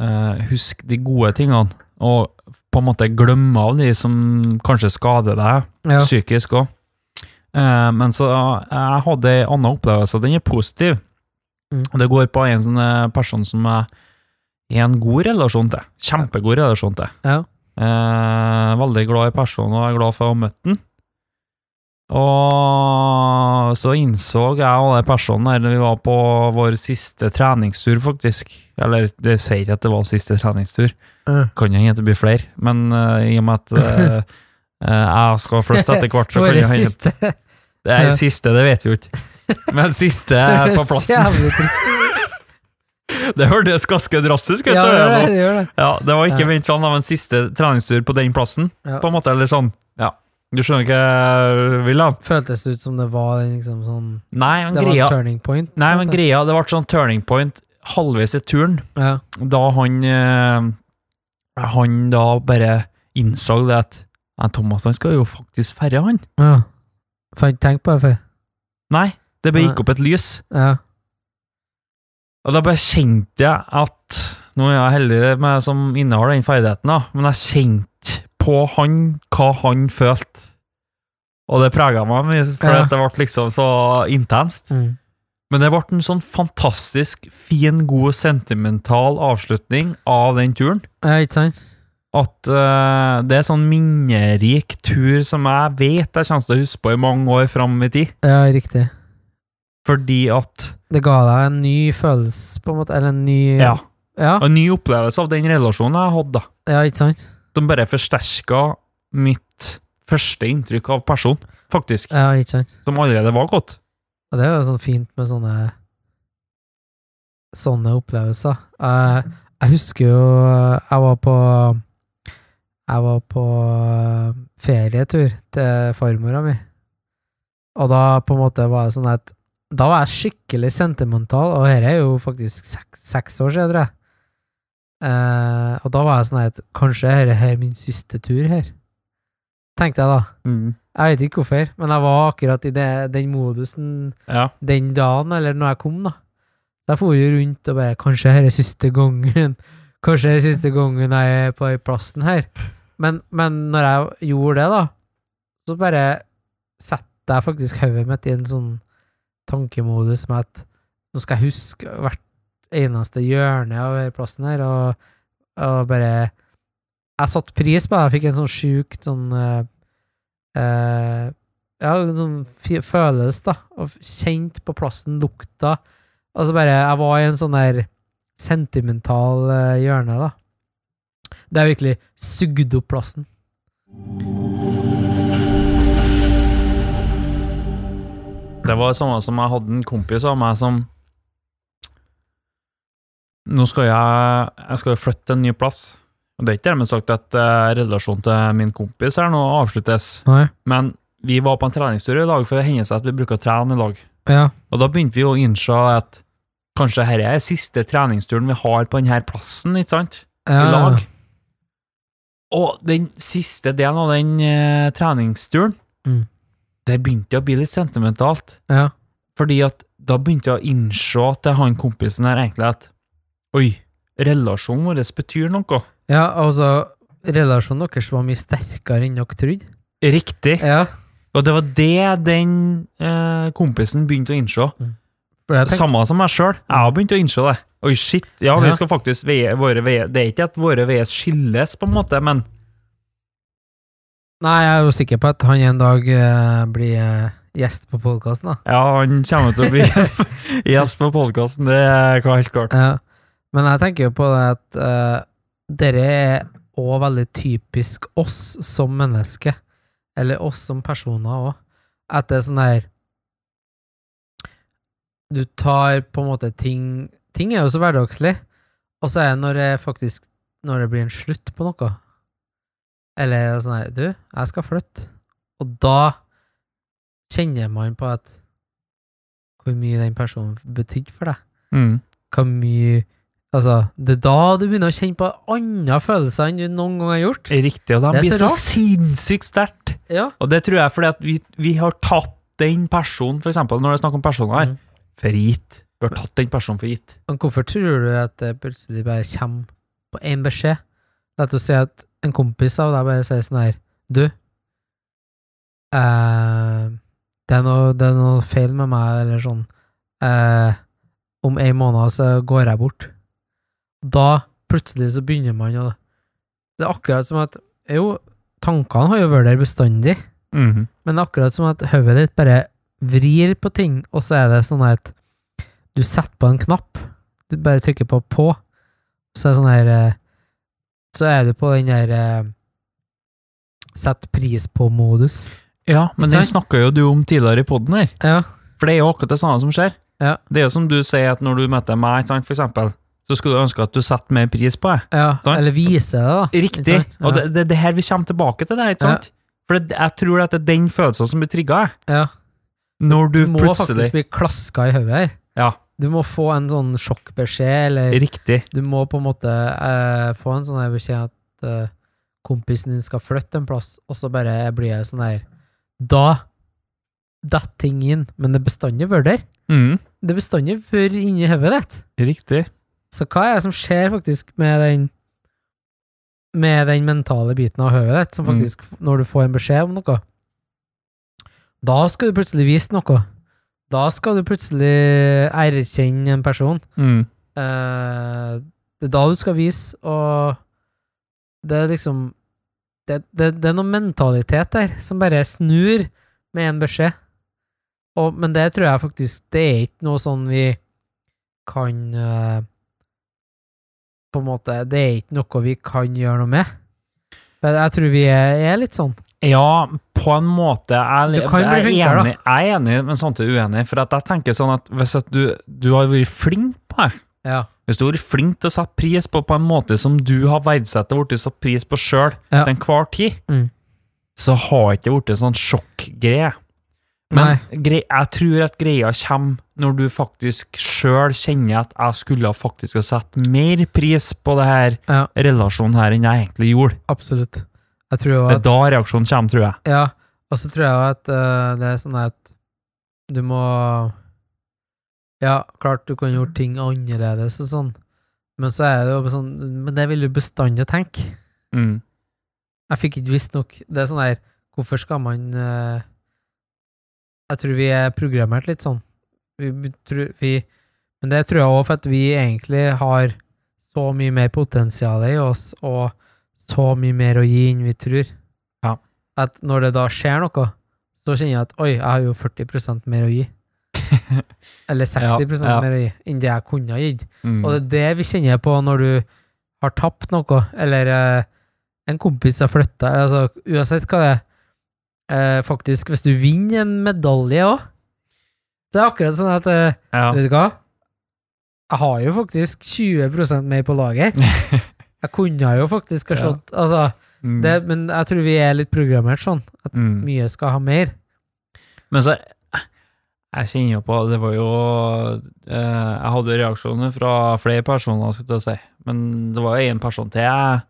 eh, huske de gode tingene, og på en måte glemme av de som kanskje skader deg Ja. psykisk òg. men så jeg hadde en annen opplevelse, den er positiv. Mm. Og det går på en sånn person som jeg har en god relasjon til. Kjempegod relasjon til. Ja. Veldig glad i personen, og jeg er glad for å ha møtt den. Og så innså jeg og den personen her når vi var på vår siste treningstur, faktisk. Eller det sier ikke at det var siste treningstur, Uh. kan jo hende det blir flere, men uh, i og med at eh, jeg skal flytte etter hvert, så kan jo hende Det er siste, det vet vi jo ikke. Men siste er på plassen. Det hørtes ganske drastisk ut. Ja, det det, det. Ja, det var ikke ment sånn av en siste treningstur på den plassen, på en måte, eller sånn. Ja, du skjønner ikke jeg vil da? Føltes det ut som det var liksom sånn Nei, men Det var greia, en turning point? nei, men greia, det ble sånn turning point halvveis i turen, Ja. da han eh, Han da bare innså det at Nei, Thomas han skal jo faktisk færre, han. ja. For ikke tenkte på det før. Nei, det bare gikk opp et lys. Ja. Og da bare kjente jeg at Nå er jeg heldig med som innehar den ferdigheten, da, men jeg kjente på han hva han følte. Og det prega meg for Ja. det ble liksom så intenst. Mm. Men det ble en sånn fantastisk fin, god, sentimental avslutning av den turen. ja, ikke sant? At uh, det er sånn minnerik tur som jeg vet jeg kommer til å huske på i mange år fram i tid. Ja, riktig. Fordi at Det ga deg en ny følelse, på en måte, eller en ny Ja. Ja, En ny opplevelse av den relasjonen jeg hadde, da. ja ikke sant? Som bare forsterka mitt første inntrykk av personen, faktisk. Ja, ikke sant? Som allerede var godt. Ja, det er jo sånn fint med sånne sånne opplevelser. Jeg, jeg husker jo Jeg var på Jeg var på ferietur til farmora mi, og da på en måte var det sånn at Da var jeg skikkelig sentimental, og dette er jo faktisk seks, seks år siden, tror jeg. Eh, og da var jeg sånn at kanskje dette er min siste tur her, tenkte jeg da. Jeg vet ikke hvorfor, men jeg var akkurat i det, den modusen Ja. den dagen, eller når jeg kom, da. Så jeg for jo rundt og bare Kanskje dette er siste gangen Kanskje det er siste gangen jeg er på den plassen her. Men, men når jeg gjorde det, da, så bare setter jeg faktisk hodet mitt i en sånn tankemodus med at nå skal jeg huske hvert eneste hjørne av plassen her, og, og bare Jeg satte pris på det. Jeg fikk en sånn sjukt sånn uh, uh, Ja, sånn følelse, da. Og kjent på plassen, lukta. Altså bare Jeg var i en sånn der sentimental uh, hjørne, da. Det er virkelig sugd opp plassen. Det var det samme som jeg hadde en kompis av meg som Nå skal jeg Jeg skal flytte til en ny plass. Og Det er ikke dermed sagt at eh, relasjonen til min kompis her nå avsluttes, Nei. men vi var på en treningstur i lag, for det hender seg at vi bruker å trene i lag. Ja. Og da begynte vi å innse at kanskje dette er siste treningsturen vi har på denne plassen, ikke sant? I ja. lag. Og den siste delen av den eh, treningsturen, Mm. det begynte å bli litt sentimentalt. Ja. Fordi at da begynte jeg å innse til han kompisen her egentlig at Oi, relasjonen vår betyr noe. ja, altså Relasjonen deres var mye sterkere enn dere trodde. Riktig. Ja. Og det var det den eh, kompisen begynte å innse. Mm. Samme som meg sjøl. Jeg har begynt å innse det. Oi, shit. Ja, vi skal faktisk veie våre veier Det er ikke at våre veier skilles, på en måte, men nei, jeg er jo sikker på at han en dag eh, blir eh, gjest på podkasten, da. ja, han kommer til å bli gjest på podkasten. Det er helt klart. Ja. Men jeg tenker jo på det at uh, dere er òg veldig typisk oss som menneske, eller oss som personer òg, at det er sånn der Du tar på en måte ting Ting er jo så hverdagslig, og så er det når det faktisk Når det blir en slutt på noe, eller sånn her Du, jeg skal flytte. Og da kjenner man på at hvor mye den personen betydde for deg. Mm. hvor mye Altså, det er da du begynner å kjenne på andre følelser enn du noen gang har gjort. Riktig, og de blir så så sinnssykt sterkt. Ja. Og det tror jeg fordi at vi, vi har tatt den personen, for eksempel når det er snakk om personer her, Mm. for gitt. Vi har tatt den personen for gitt. Men hvorfor tror du at det plutselig bare kommer på én beskjed? La oss si at en kompis av deg bare sier sånn her Du, eh, det, er noe, det er noe feil med meg, eller sånn. Eh, om en måned så går jeg bort. Da plutselig så begynner man å Det er akkurat som at Jo, tankene har jo vært der bestandig. Mhm. Men det er akkurat som at hodet ditt bare vrir på ting, og så er det sånn at du setter på en knapp, du bare trykker på på, så er det sånn her eh, Så er du på den der eh, Sett pris på-modus. Ja, men den snakka jo du om tidligere i poden her. Ja. For det er jo akkurat det samme som skjer. Ja. Det er jo som du sier at når du møter meg, for eksempel, så skulle du ønske at du satte mer pris på det. ja sånn? eller vise det, da. Riktig. Ja. Og det, det det her vi kommer tilbake til, det, ikke sant? For det, jeg tror at det er den følelsen som blir trigga, Ja. når du Du må plutselig faktisk bli klaska i hodet her. Ja, Du må få en sånn sjokkbeskjed, eller riktig. du må på en måte eh, få en sånn beskjed at eh, kompisen din skal flytte en plass, og så bare blir det sånn her Da detter ting inn, men det bestandig vært der. Mm. Det bestandig vært inni hodet ditt. Riktig. Så hva er det som skjer faktisk med den med den mentale biten av hodet ditt, som Mm. faktisk, når du får en beskjed om noe Da skal du plutselig vise noe. Da skal du plutselig erkjenne en person. Mm. Eh, det er da du skal vise, og det er liksom det, det, det er noe mentalitet der som bare snur med en beskjed. Og, men det tror jeg faktisk Det er ikke noe sånn vi kan eh, På en måte Det er ikke noe vi kan gjøre noe med. Jeg, jeg tror vi er, litt sånn. Ja, på en måte. Jeg, bli jeg, er enig, jeg er enig, men samtidig uenig. For jeg tenker sånn at hvis at du, du har vært flink på det, Ja. hvis du har vært flink til å sette pris på på en måte som du har verdsatt og blitt satt pris på sjøl Ja. til enhver tid, Mm. så har ikke det blitt sånn sjokkgreie. Men jeg tror at greia kommer når du faktisk sjøl kjenner at jeg skulle faktisk ha satt mer pris på det her Ja, relasjonen her enn jeg egentlig gjorde. absolutt. Jeg tror jo Det er da reaksjonen kommer, tror jeg. Ja, og så tror jeg at uh, det er sånn at du må Ja, klart du kan gjort ting annerledes og sånn, men så er det jo sånn Men det vil du bestandig tenke. Mm. Jeg fikk ikke visst nok. Det er sånn der Hvorfor skal man eh, Jeg tror vi er programmert litt sånn. Vi, vi, vi, Men det tror jeg òg for at vi egentlig har så mye mer potensial i oss, og så mye mer å gi enn vi tror. Ja. At når det da skjer noe, så kjenner jeg at oi, jeg har jo 40 mer å gi. Eller 60 Ja, ja. mer å gi enn det jeg kunne ha gitt. Mm. Og det er det vi kjenner på når du har tapt noe, eller eh, en kompis har flytta altså, Uansett hva det er. Eh, faktisk, hvis du vinner en medalje òg, så er det akkurat sånn at eh, ja. Vet du hva? Jeg har jo faktisk 20% mer på lager. Jeg kunne jo faktisk ha Ja. altså, Mm. det, Men jeg tror vi er litt programmert sånn, at Mm. mye skal ha mer. Men så Jeg kjenner jo på Det var jo eh, Jeg hadde reaksjoner fra flere personer, skulle jeg si. Men det var jo én person til jeg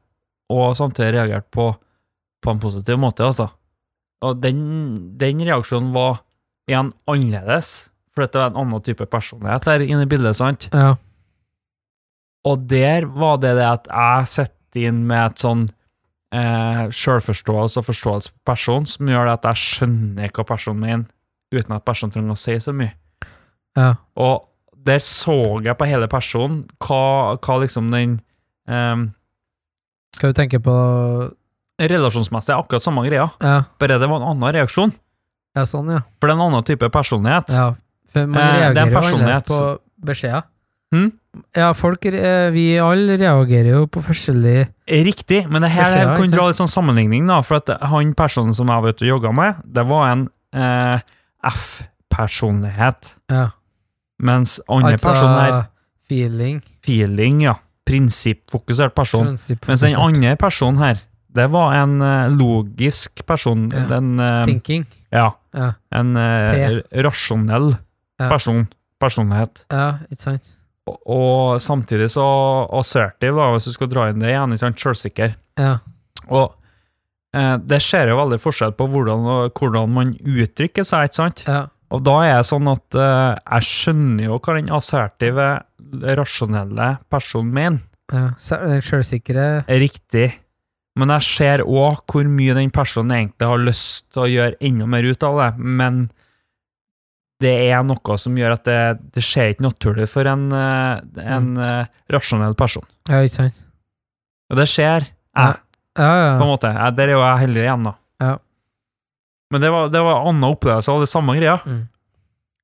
og samtidig reagerte på på en positiv måte, altså. Og den, den reaksjonen var igjen annerledes, for det var en annen type personlighet der inne i bildet, sant? Ja. Og der var det det at jeg sitter inn med et sånn eh, selvforståelse og forståelse på personen, som gjør det at jeg skjønner hva personen mener, uten at personen trenger å si så mye. ja. Og der så jeg på hele personen hva, hva liksom den eh, Skal du tenke på Relasjonsmessig er akkurat samme greia, Ja, bare det var en annen reaksjon. ja sånn, ja. For det er en annen type personlighet. ja. For man Eh, er reagerer jo annerledes på beskjeder. Hmm? Ja, folk Vi alle reagerer jo på forskjellige Riktig, men det her Beskjeder, kan dra litt sånn sammenligning, da, for at han personen som jeg vet du jogga med, det var en eh, F-personlighet, Ja. mens andre Altså personer er feeling. feeling, ja. Prinsippfokusert person. Prinsippfokusert. Mens den andre personen her, det var en eh, logisk person. Ja. Den, eh, Thinking. ja, Ja. en eh, rasjonell person. Personlighet. ja, ikke sant? Og, og samtidig så assertive, da, hvis du skal dra inn det igjen, ikke sant, selvsikker. Ja. Og eh, det ser jo veldig forskjell på hvordan, hvordan man uttrykker seg, ikke sant? ja. Og da er det sånn at eh, jeg skjønner jo hva den assertive, rasjonelle personen mener. ja. Sjølsikre Riktig. Men jeg ser òg hvor mye den personen egentlig har lyst til å gjøre enda mer ut av det, men det er noe som gjør at det, det skjer ikke naturlig for en, eh, en mm. rasjonell person. Ja, ikke sant? Og det skjer, Ja. Ja, Ja, på en måte. Jeg, der er jo jeg heldig igjen, da. Ja. Men det var, det var en annen opplevelse av det samme greia. Mm.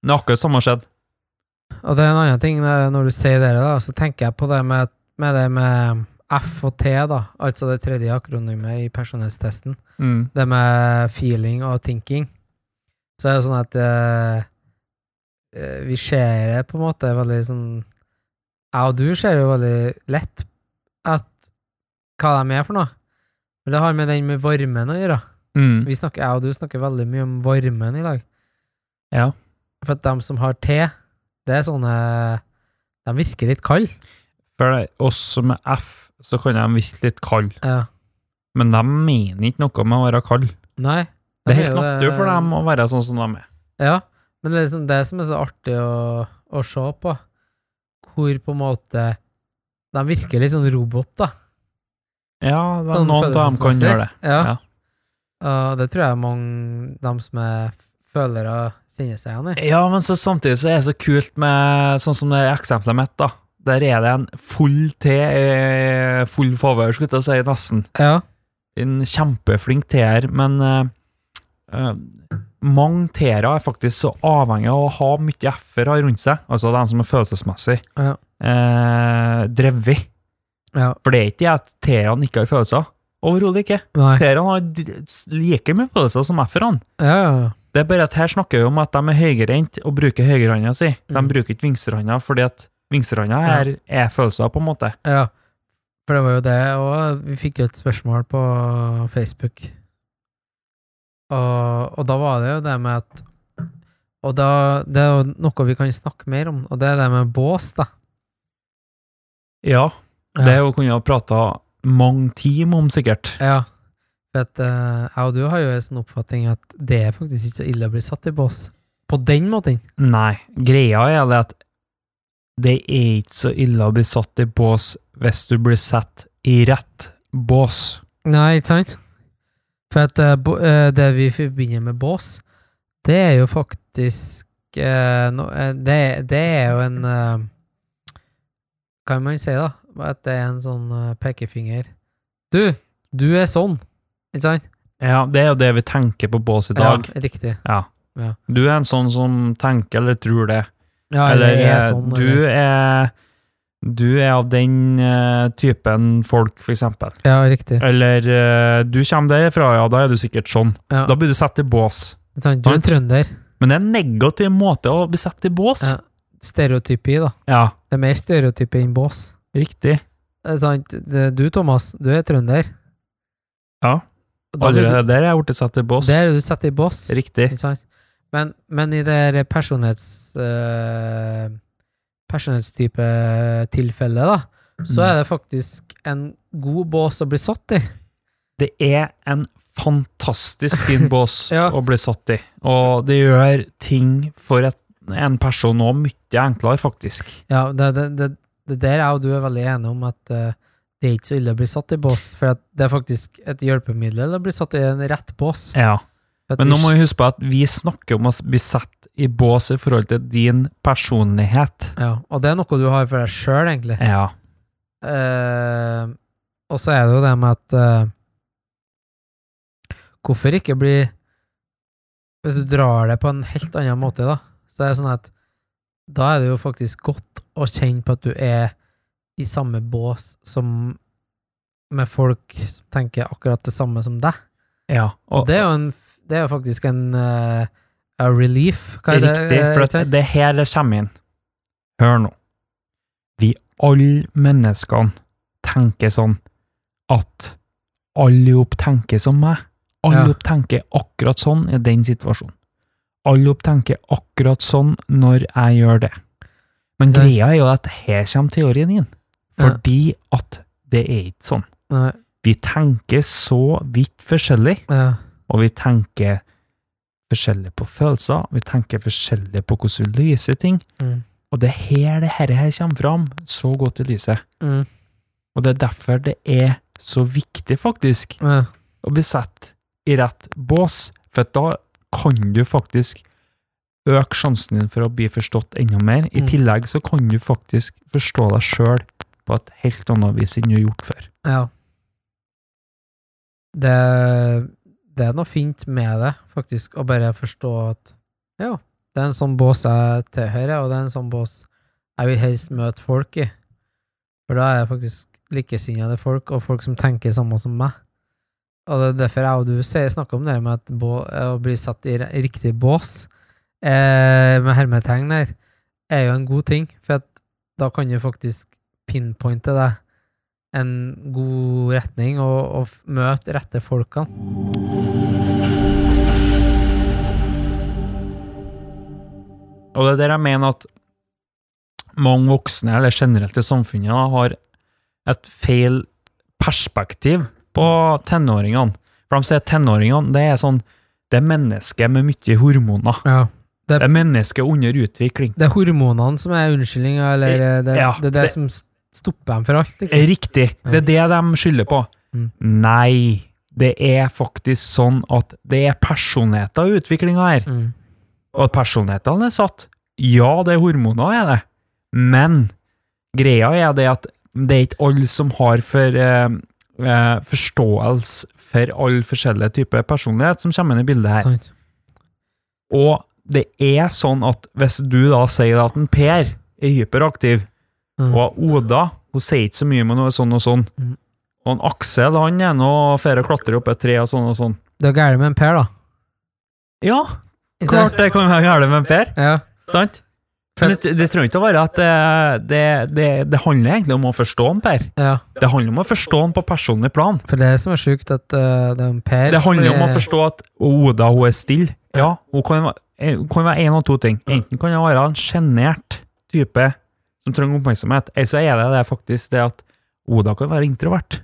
Det er akkurat samme skjedd. Og det er en annen ting eh, når du sier det, da, så tenker jeg på det med, med det med F og T, da, altså det tredje akronymet i personlighetstesten. Mm. Det med feeling og thinking. Så er det sånn at eh, vi ser det på en måte veldig sånn Jeg og du ser jo veldig lett at hva de er for noe. Men det har med den med varmen å gjøre. Mm. Vi snakker, jeg og du snakker veldig mye om varmen i dag. Ja. For at de som har te, det er sånne De virker litt kalde. For det, oss er F, så kan de virke litt kalde, Ja. men de mener ikke noe med å være kald. Nei. Det er helt naturlig for dem å være sånn som de er. Ja, men det er liksom det som er så artig å, å se på, hvor på en måte De virker litt sånn robot, da. Ja, det er Sånn noen av dem kan gjøre det. Ja. Ja. Og det tror jeg mange dem som er følere, kjenner seg igjen i. Ja, men så samtidig så er det så kult med sånn som det eksempelet mitt, da. Der er det en full te, eh, full favør, skulle jeg si, nesten. Ja. En kjempeflink T-er, men uh, mange teere er faktisk så avhengig av å ha mye f-er rundt seg, altså de som er følelsesmessig Ja. eh, drevet. ja. For det er ikke det at teerne ikke har følelser. Overhodet ikke. T-erne har like mye følelser som f-erne. Ja, ja. Det er bare at her snakker vi om at de er høyrehendt og bruker høyrehånda si. De Mm. bruker ikke venstrehånda fordi at venstrehånda Ja. er, er følelser, på en måte. ja. For det var jo det, og vi fikk jo et spørsmål på Facebook. Og, og da var det jo det med at Og da, det er jo noe vi kan snakke mer om, og det er det med bås, da. Ja, det er jo kunne ha prata mange timer om, sikkert. Ja. For at uh, jeg og du har jo en sånn oppfatning at det er faktisk ikke så ille å bli satt i bås. På den måten. Nei, greia er det at det er ikke så ille å bli satt i bås hvis du blir satt i rett bås. Nei, ikke sant? For at uh, det vi forbinder med bås, det er jo faktisk uh, no, uh, det, det er jo en kan man si, da. At det er en sånn pekefinger. Du, du er sånn! Ikke sant? Ja, det er jo det vi tenker på bås i dag. Ja, riktig. Ja. Ja. Du er en sånn som tenker eller tror det. Ja, eller er eh, sånn, du er Du er av den uh, typen folk, for eksempel. Ja, riktig. Eller uh, du kommer derfra, ja, da er du sikkert sånn. Ja. Da blir du satt i bås. Du er en trønder. Men det er en negativ måte å bli satt i bås. Ja. Stereotypi, da. Ja, Det er mer stereotypi enn bås. riktig. Det er sant? Du, Thomas, du er trønder. Ja. Allerede der er jeg blitt satt i bås. Der er du satt i bås. Riktig. Ikke sant? Men, men i det personlighets... Uh, personlighetstype tilfellet, da, så Mm. er det faktisk en god bås å bli satt i. Det er en fantastisk fin bås Ja. å bli satt i, og det gjør ting for et, en person òg mye enklere, faktisk. Ja, det, det, det, det der er jo du er veldig enig om at uh, det er ikke så ille å bli satt i bås, for det er faktisk et hjelpemiddel å bli satt i en rett bås. Ja. Men nå må vi huske på at vi snakker om å bli satt i bås i forhold til din personlighet. ja, og det er noe du har for deg sjøl, egentlig. Ja. Uh, og så er det jo det med at uh, Hvorfor ikke bli Hvis du drar det på en helt annen måte, da, så er det sånn at da er det jo faktisk godt å kjenne på at du er i samme bås som med folk som tenker akkurat det samme som deg. ja. Og det er jo, en, det er jo faktisk en uh, a relief. Hva er det? Riktig, eh, for at det er her det kommer inn. Hør nå. Vi alle menneskene tenker sånn at alle opp tenker som meg. Alle Ja. opp tenker akkurat sånn i den situasjonen. Alle opp tenker akkurat sånn når jeg gjør det. Men Så- greia er jo at her kommer teorien inn. Ja. Fordi at det er ikke sånn. Nei, Vi tenker så vidt forskjellig, ja. Og vi tenker forskjellig på følelser, vi tenker forskjellig på hvordan vi lyser ting, Mm. og det er her det her, her kommer fram så godt i lyset. Mm. Og det er derfor det er så viktig, faktisk, Ja. å bli satt i rett bås, for da kan du faktisk øke sjansen din for å bli forstått enda mer. I Mm. tillegg så kan du faktisk forstå deg sjøl på et helt annet vis enn du har gjort før. Ja. Det, det er noe fint med det, faktisk, å bare forstå at ja, det er en sånn bås jeg tilhører, og det er en sånn bås jeg vil helst møte folk i. For da er jeg faktisk likesinnede folk, og folk som tenker samme som meg. Og det er derfor jeg og du snakker om det med at bå, å bli satt i riktig bås, eh, med hermetegn der, er jo en god ting, for da kan du faktisk pinpointe deg en god retning og, og møte rette folkene. Og det er der jeg mener at mange voksne, eller generelt i samfunnet, da, har et feil perspektiv på tenåringene. For de sier tenåringene, det er sånn Det er mennesker med mye hormoner. Ja. Det er mennesker under utvikling. Det er hormonene som er unnskyldninga, eller eh, det, Ja, det er det, det- som stopper dem for alt, liksom. Riktig. Det er det de skylder på. Mm. Nei, det er faktisk sånn at det er personligheter i utviklinga her. Mm. Og at personlighetene er satt. Ja, det er hormoner, er det. Men greia er det at det er ikke alle som har for, eh, eh, forståelse for all forskjellige typer personlighet som kommer inn i bildet her. Sant. Og det er sånn at hvis du da sier at en Per er hyperaktiv, Mm. og Oda hun sier ikke så mye med noe sånn og sånn, Mm. og en Aksel han er nå fer og klatrer opp et tre og sånn og sånn. Det er gærent med en Per, da. Ja, klart det kan være galt med en Per, Ja. sant? Men det, det trenger ikke å være at det, det, det, det handler egentlig om å forstå en Per. ja. Det handler om å forstå han på personlig plan. For det som er sjukt, at uh, det er en Per Det handler handler om å forstå at Oda hun er stille. Ja, hun kan, hun kan være en av to ting. Enten kan hun være en sjenert type som trenger oppmerksomhet, eller så er det, det faktisk det at Oda kan være introvert.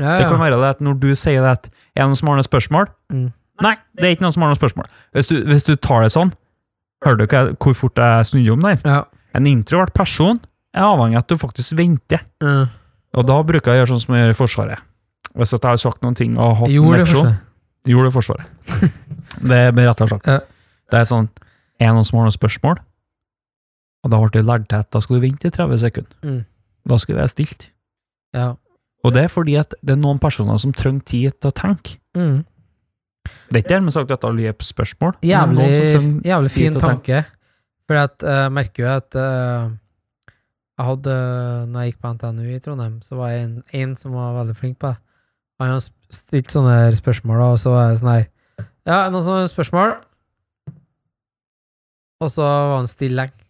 ja, Det kan være det at når du sier det at er det noen som har noen spørsmål? Mm. Nei, det er ikke noen som har noen spørsmål. Hvis du, hvis du tar det sånn, hører du ikke hvor fort jeg snudde om der? Ja. En introvert person er avhengig av at du faktisk venter. Mm. Og da bruker jeg å gjøre sånn som jeg gjør i Forsvaret. Hvis jeg har sagt noen ting og hatt en først. Gjorde det Forsvaret. det er bare rett og slett. Ja. Det er sånn Er det noen som har noen spørsmål? Og da ble det lært til at da skal du vente i 30 sekunder. Mm. Da skal du være stilt. Ja. Og det er fordi at det er noen personer som trenger tid til å tenke. Mm. Det er ikke dermed sagt at alle gir spørsmål. Jævlig, jævlig fin tanke. For eh, jeg merker jo at uh, jeg hadde, når jeg gikk på NTNU i Trondheim, så var jeg en, en som var veldig flink på det. Han hadde stilt sånne spørsmål, og så var jeg sånn her Ja, noen sånne spørsmål? Og så var han stille lenge.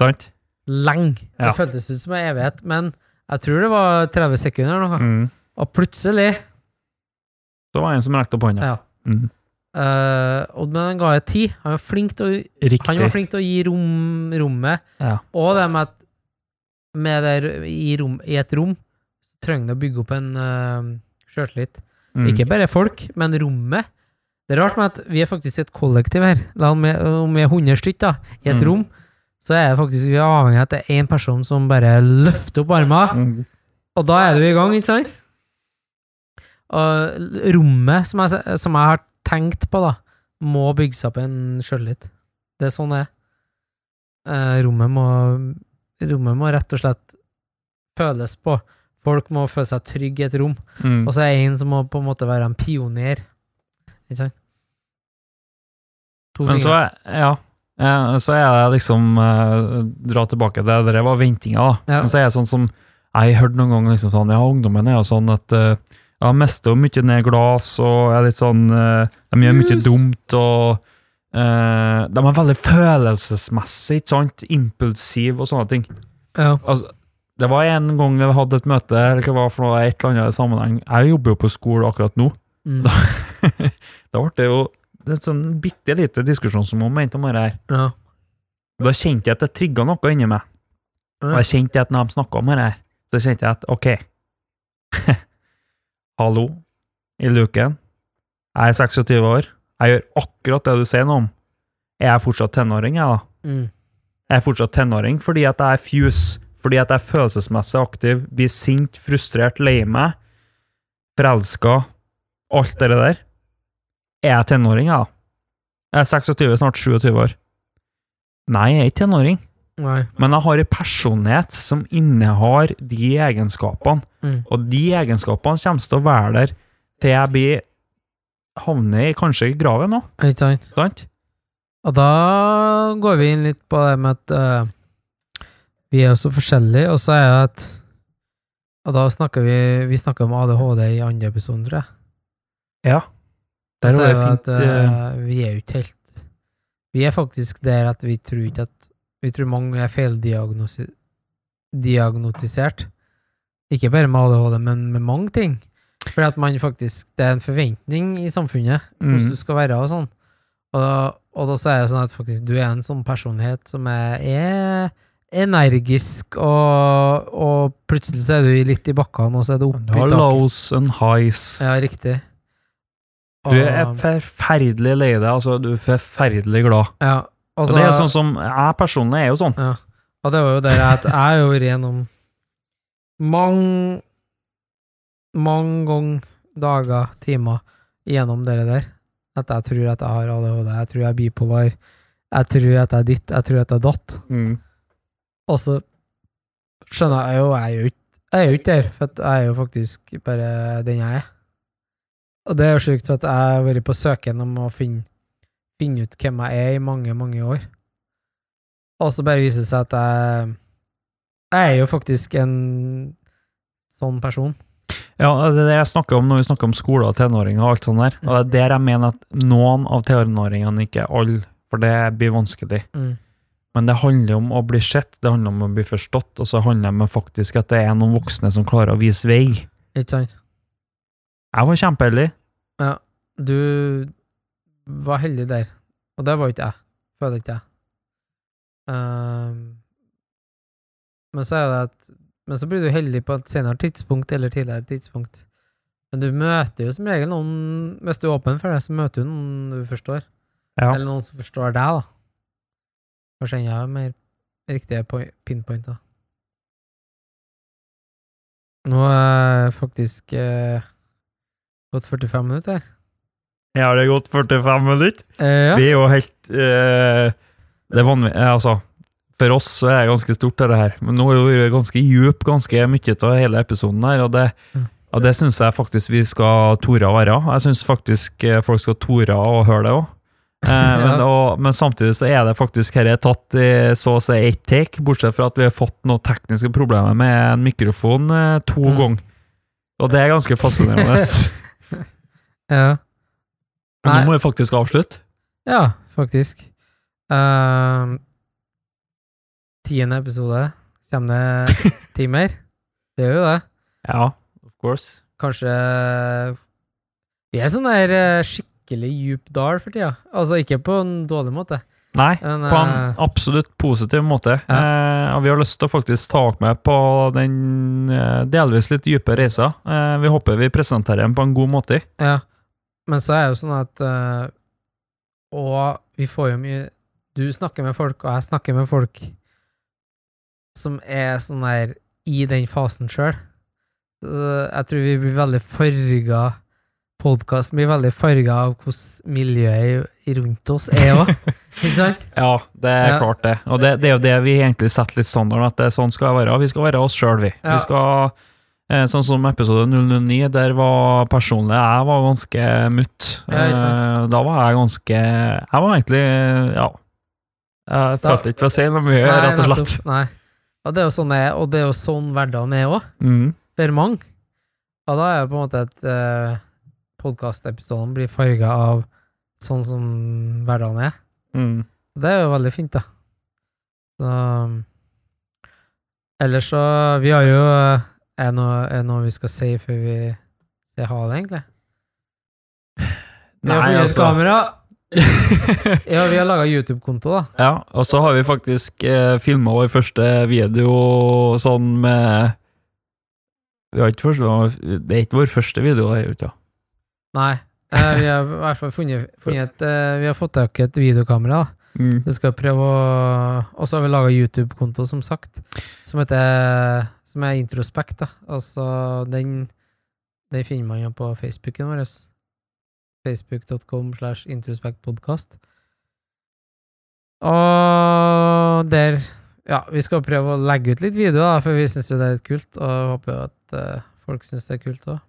Sant? Lenge. Ja. Det føltes ut som en evighet, men jeg tror det var 30 sekunder eller noe. Mm. Og plutselig Så var det en som rekte opp hånda. Ja. Mm. Uh, Men han ga jeg tid. Han var flink til å Han var flink til å gi rom, rommet, Ja. og det med at med det, i, rom, i et rom så trenger du å bygge opp en uh, sjøltillit. Mm. Ikke bare folk, men rommet. Det er rart med at vi er faktisk et kollektiv her. Om vi, er 100 stykker i et Mm. rom, så er det faktisk vi er avhengig av at det er én person som bare løfter opp armene, og da er du i gang, ikke sant? Og rommet som jeg, som jeg har tenkt på, da, må bygge seg opp en sjøltillit. Det er sånn det er. Eh, rommet, må, rommet må rett og slett føles på. Folk må føle seg trygge i et rom. Mm. Og så er det en som må på en måte være en pioner. Ikke sant? To Men så er, ja, så er det liksom eh, Dra tilbake til det der var ventinga, da. Ja. Men så er det sånn som Jeg hørte noen ganger liksom sånn Ja, ungdommen er jo sånn at uh, ja, mister mye ned glass og er litt sånn eh, De gjør mye dumt og Uh, De er veldig følelsesmessig, ikke sant? Impulsiv og sånne ting. Ja. Altså, det var en gang vi hadde et møte, eller hva for noe, et eller annet sammenheng. Jeg jobber jo på skole akkurat nå. Mm. Da ble det jo det er et sånn bitte lite diskusjonsmoment om det her. ja. Da kjente jeg at det trigga noe inni meg. Og jeg kjente at når de snakka om det her, så kjente jeg at ok Hallo, i luken. Jeg er 26 år. Jeg gjør akkurat det du sier nå om. Jeg Er fortsatt tenåring, jeg, da? Mm. Jeg er fortsatt tenåring fordi at jeg er fuse, fordi at jeg er følelsesmessig aktiv, blir sint, frustrert, lei meg, forelska, alt det der. Er jeg tenåring, da? Jeg er 26, snart 27 år. Nei, jeg er ikke tenåring, Nei. men jeg har en personlighet som innehar de egenskapene, Mm. og de egenskapene kommer til å være der til jeg blir havner i kanskje i graven nå, Ikke sant? sant? Og da går vi inn litt på det med at uh, vi er jo så forskjellige, og så er det at Og da snakker vi Vi snakker om ADHD i andre episode, tror jeg. Ja. Der var det fint. at øh, vi er jo ikke helt Vi er faktisk der at vi tror ikke at Vi tror mange er feildiagnotisert. Ikke bare med ADHD, men med mange ting. For at man faktisk Det er en forventning i samfunnet hvordan Mm. du skal være og sånn. Og, og da er det sånn at faktisk du er en sånn personlighet som er, er energisk, og, og plutselig så er du litt i bakkene, og så er det oppe Du i har lows and highs. Ja, riktig. Du er forferdelig lei deg, altså. Du er forferdelig glad. ja, Og det er sånn som Jeg personlig er jo sånn. Og det var jo det at jeg har vært gjennom mange mange ganger, dager, timer gjennom det der. At jeg tror at jeg har ADHD, jeg tror jeg er bipolar, jeg tror at jeg er ditt, jeg tror at jeg er datt. Og så skjønner jeg jo, jeg er jo ikke der, for jeg er jo faktisk bare den jeg er. Og det er jo sjukt, for at jeg har vært på søken om å finne, finne ut hvem jeg er i mange, mange år. Og så bare viser det seg at jeg Jeg er jo faktisk en sånn person. Ja, det er det jeg snakker om når vi snakker om skole og tenåringer og alt sånt der. Og det er der jeg mener at noen av tenåringene, ikke alle, for det blir vanskelig. Mm. Men det handler om å bli sett, det handler om å bli forstått, og så handler det om faktisk at det er noen voksne som klarer å vise vei. Ikke sant? Jeg var kjempeheldig. Du var heldig der, og det var jo ikke jeg. Føler ikke jeg. Um, men så er det at Men så blir du heldig på et senere tidspunkt eller tidligere tidspunkt. Men du møter jo som regel noen Hvis du er åpen for det, så møter du noen du forstår. Ja. Eller noen som forstår deg, da. Kanskje enda mer riktige pinpointer. Nå er faktisk eh, gått 45 minutter. Jeg har det gått 45 minutter. Eh, ja. Det er jo helt eh, Det er vanlig, eh, altså for oss er det ganske stort, det her. Men nå har det vært ganske djup, ganske mye av hele episoden her, og det, Mm. og det syns jeg faktisk vi skal tore å være. Jeg syns faktisk eh, folk skal tore å høre det òg. Eh, men, Ja. og, men samtidig så er det faktisk her tatt i så å si ett take, bortsett fra at vi har fått noen tekniske problemer med en mikrofon eh, to Mm. ganger. Og det er ganske fascinerende. Ja. Men nå må vi faktisk avslutte. Ja, faktisk. Uh, tiende episode. Kommer det timer? Det gjør jo det. Ja, of course. Kanskje Vi er sånn der eh, skikkelig djup dal for tida. Altså ikke på en dårlig måte. Nei, Men, på en uh, absolutt positiv måte. Eh, og vi har lyst til å faktisk ta dere med på den eh, delvis litt dype reisa. Eh, vi håper vi presenterer den på en god måte. Ja. Men så er det jo sånn at uh, Og vi får jo mye Du snakker med folk, og jeg snakker med folk som er sånn der i den fasen sjøl. Jeg tror vi blir veldig farga Podkasten blir veldig farga av hvordan miljøet rundt oss er òg. Ikke sant? Ja, det er Ja. klart det. Og det, det er jo det vi egentlig setter litt standarden, at det sånn skal det være. Vi skal være oss sjøl, vi. Ja. Vi skal Sånn som episode 009, der var personlig jeg var ganske mutt. Eh, da var jeg ganske Jeg var egentlig Ja. Jeg følte ikke for å si noe mye, Nei, rett og slett. Nei. Og det er jo sånn det er, og det er jo sånn hverdagen er òg, Mm. for mange. Og da er det på en måte at uh, podkastepisodene blir farga av sånn som hverdagen er. Mm. Det er jo veldig fint, da. Så Ellers så Vi har jo eh, Er det noe, er det noe vi skal si før vi sier ha det, egentlig? Vi har Nei, funnet altså kamera. Ja, vi har laga YouTube-konto, da. Ja, og så har vi faktisk eh, filma vår første video sånn med vi har ikke første, Det er ikke vår første video, det er jo ikke Nei. Eh, vi har i hvert fall funnet, funnet et eh, Vi har fått tak i et videokamera. da. Mm. Vi skal prøve å Og så har vi laga YouTube-konto, som sagt, som heter Som er Introspekt. da. Altså, den Den finner man jo på Facebooken vår. Facebook.com slash introspektpodkast. Og der Ja, vi skal prøve å legge ut litt video, da, for vi syns jo det er litt kult, og håper jo at uh, folk syns det er kult òg.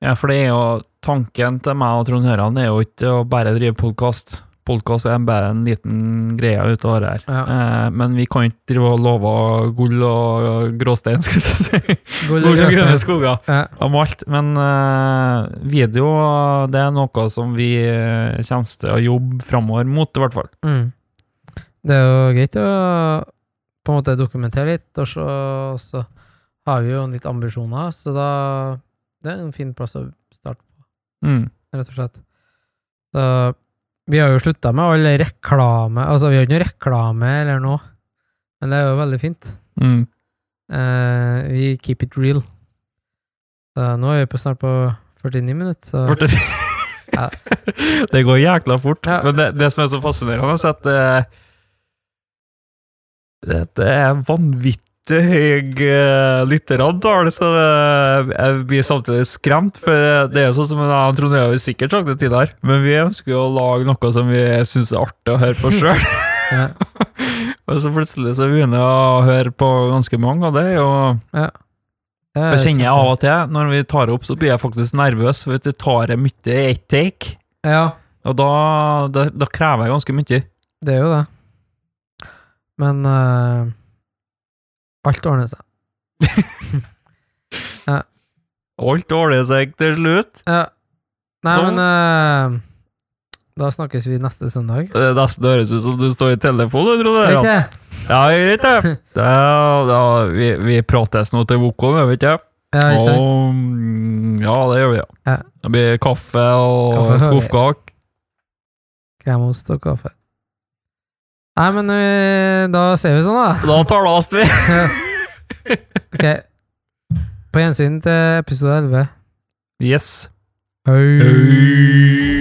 Ja, for det er jo tanken til meg og Trond Høran er jo ikke å bare drive podkast. Podkast er bare en liten greie ut av det her. Ja. Eh, men vi kan ikke drive og love gull og gråstein, skulle jeg si. Gull og grønne grønne skoger. Ja. om alt. Men eh, video, det er noe som vi eh, kommer til å jobbe framover mot, i hvert fall. Mm. Det er jo greit å på en måte dokumentere litt, og så, så har vi jo litt ambisjoner, så da Det er en fin plass å starte på, Mm. rett og slett. Så vi har jo slutta med all reklame Altså, vi har ikke noe reklame eller noe, men det er jo veldig fint. Mm. Eh, vi keep it real. Så nå er vi på snart på 49 minutter, så Borte- Ja. Det går jækla fort. Ja. Men det, det som er så fascinerende, er at det, det, det er vanvittig høy uh, lytterantall, så det, jeg blir samtidig skremt. For det er jo sånn som jeg og Trond Øyvind sikkert sagt det tidligere, men vi ønsker jo å lage noe som vi syns er artig å høre på sjøl. ja. Og så plutselig så begynner jeg å høre på ganske mange, og det er jo Det er Det kjenner jeg av og til. Når vi tar opp, så blir jeg faktisk nervøs, for det tar jeg mye i ett take. Ja, Og da, da, da krever jeg ganske mye. det er jo det. Men eh, alt ordner seg. Alt ordner seg til slutt. Ja. Nei, Så- men uh, da snakkes vi neste søndag. Det nesten høres ut som du står i telefonen, tror jeg. Ikke? Ja, greit, det. Da, da, vi, vi prates nå til Vokon, vet ikke Ja, ikke sant? Og, mm, ja, det gjør vi, ja. Ja. Det blir kaffe og vi. skuffkake. Kremost og kaffe. Nei, men eh, da ser vi sånn, da. Da tales vi! Ok. På gjensyn til episode 11. Yes. Hey.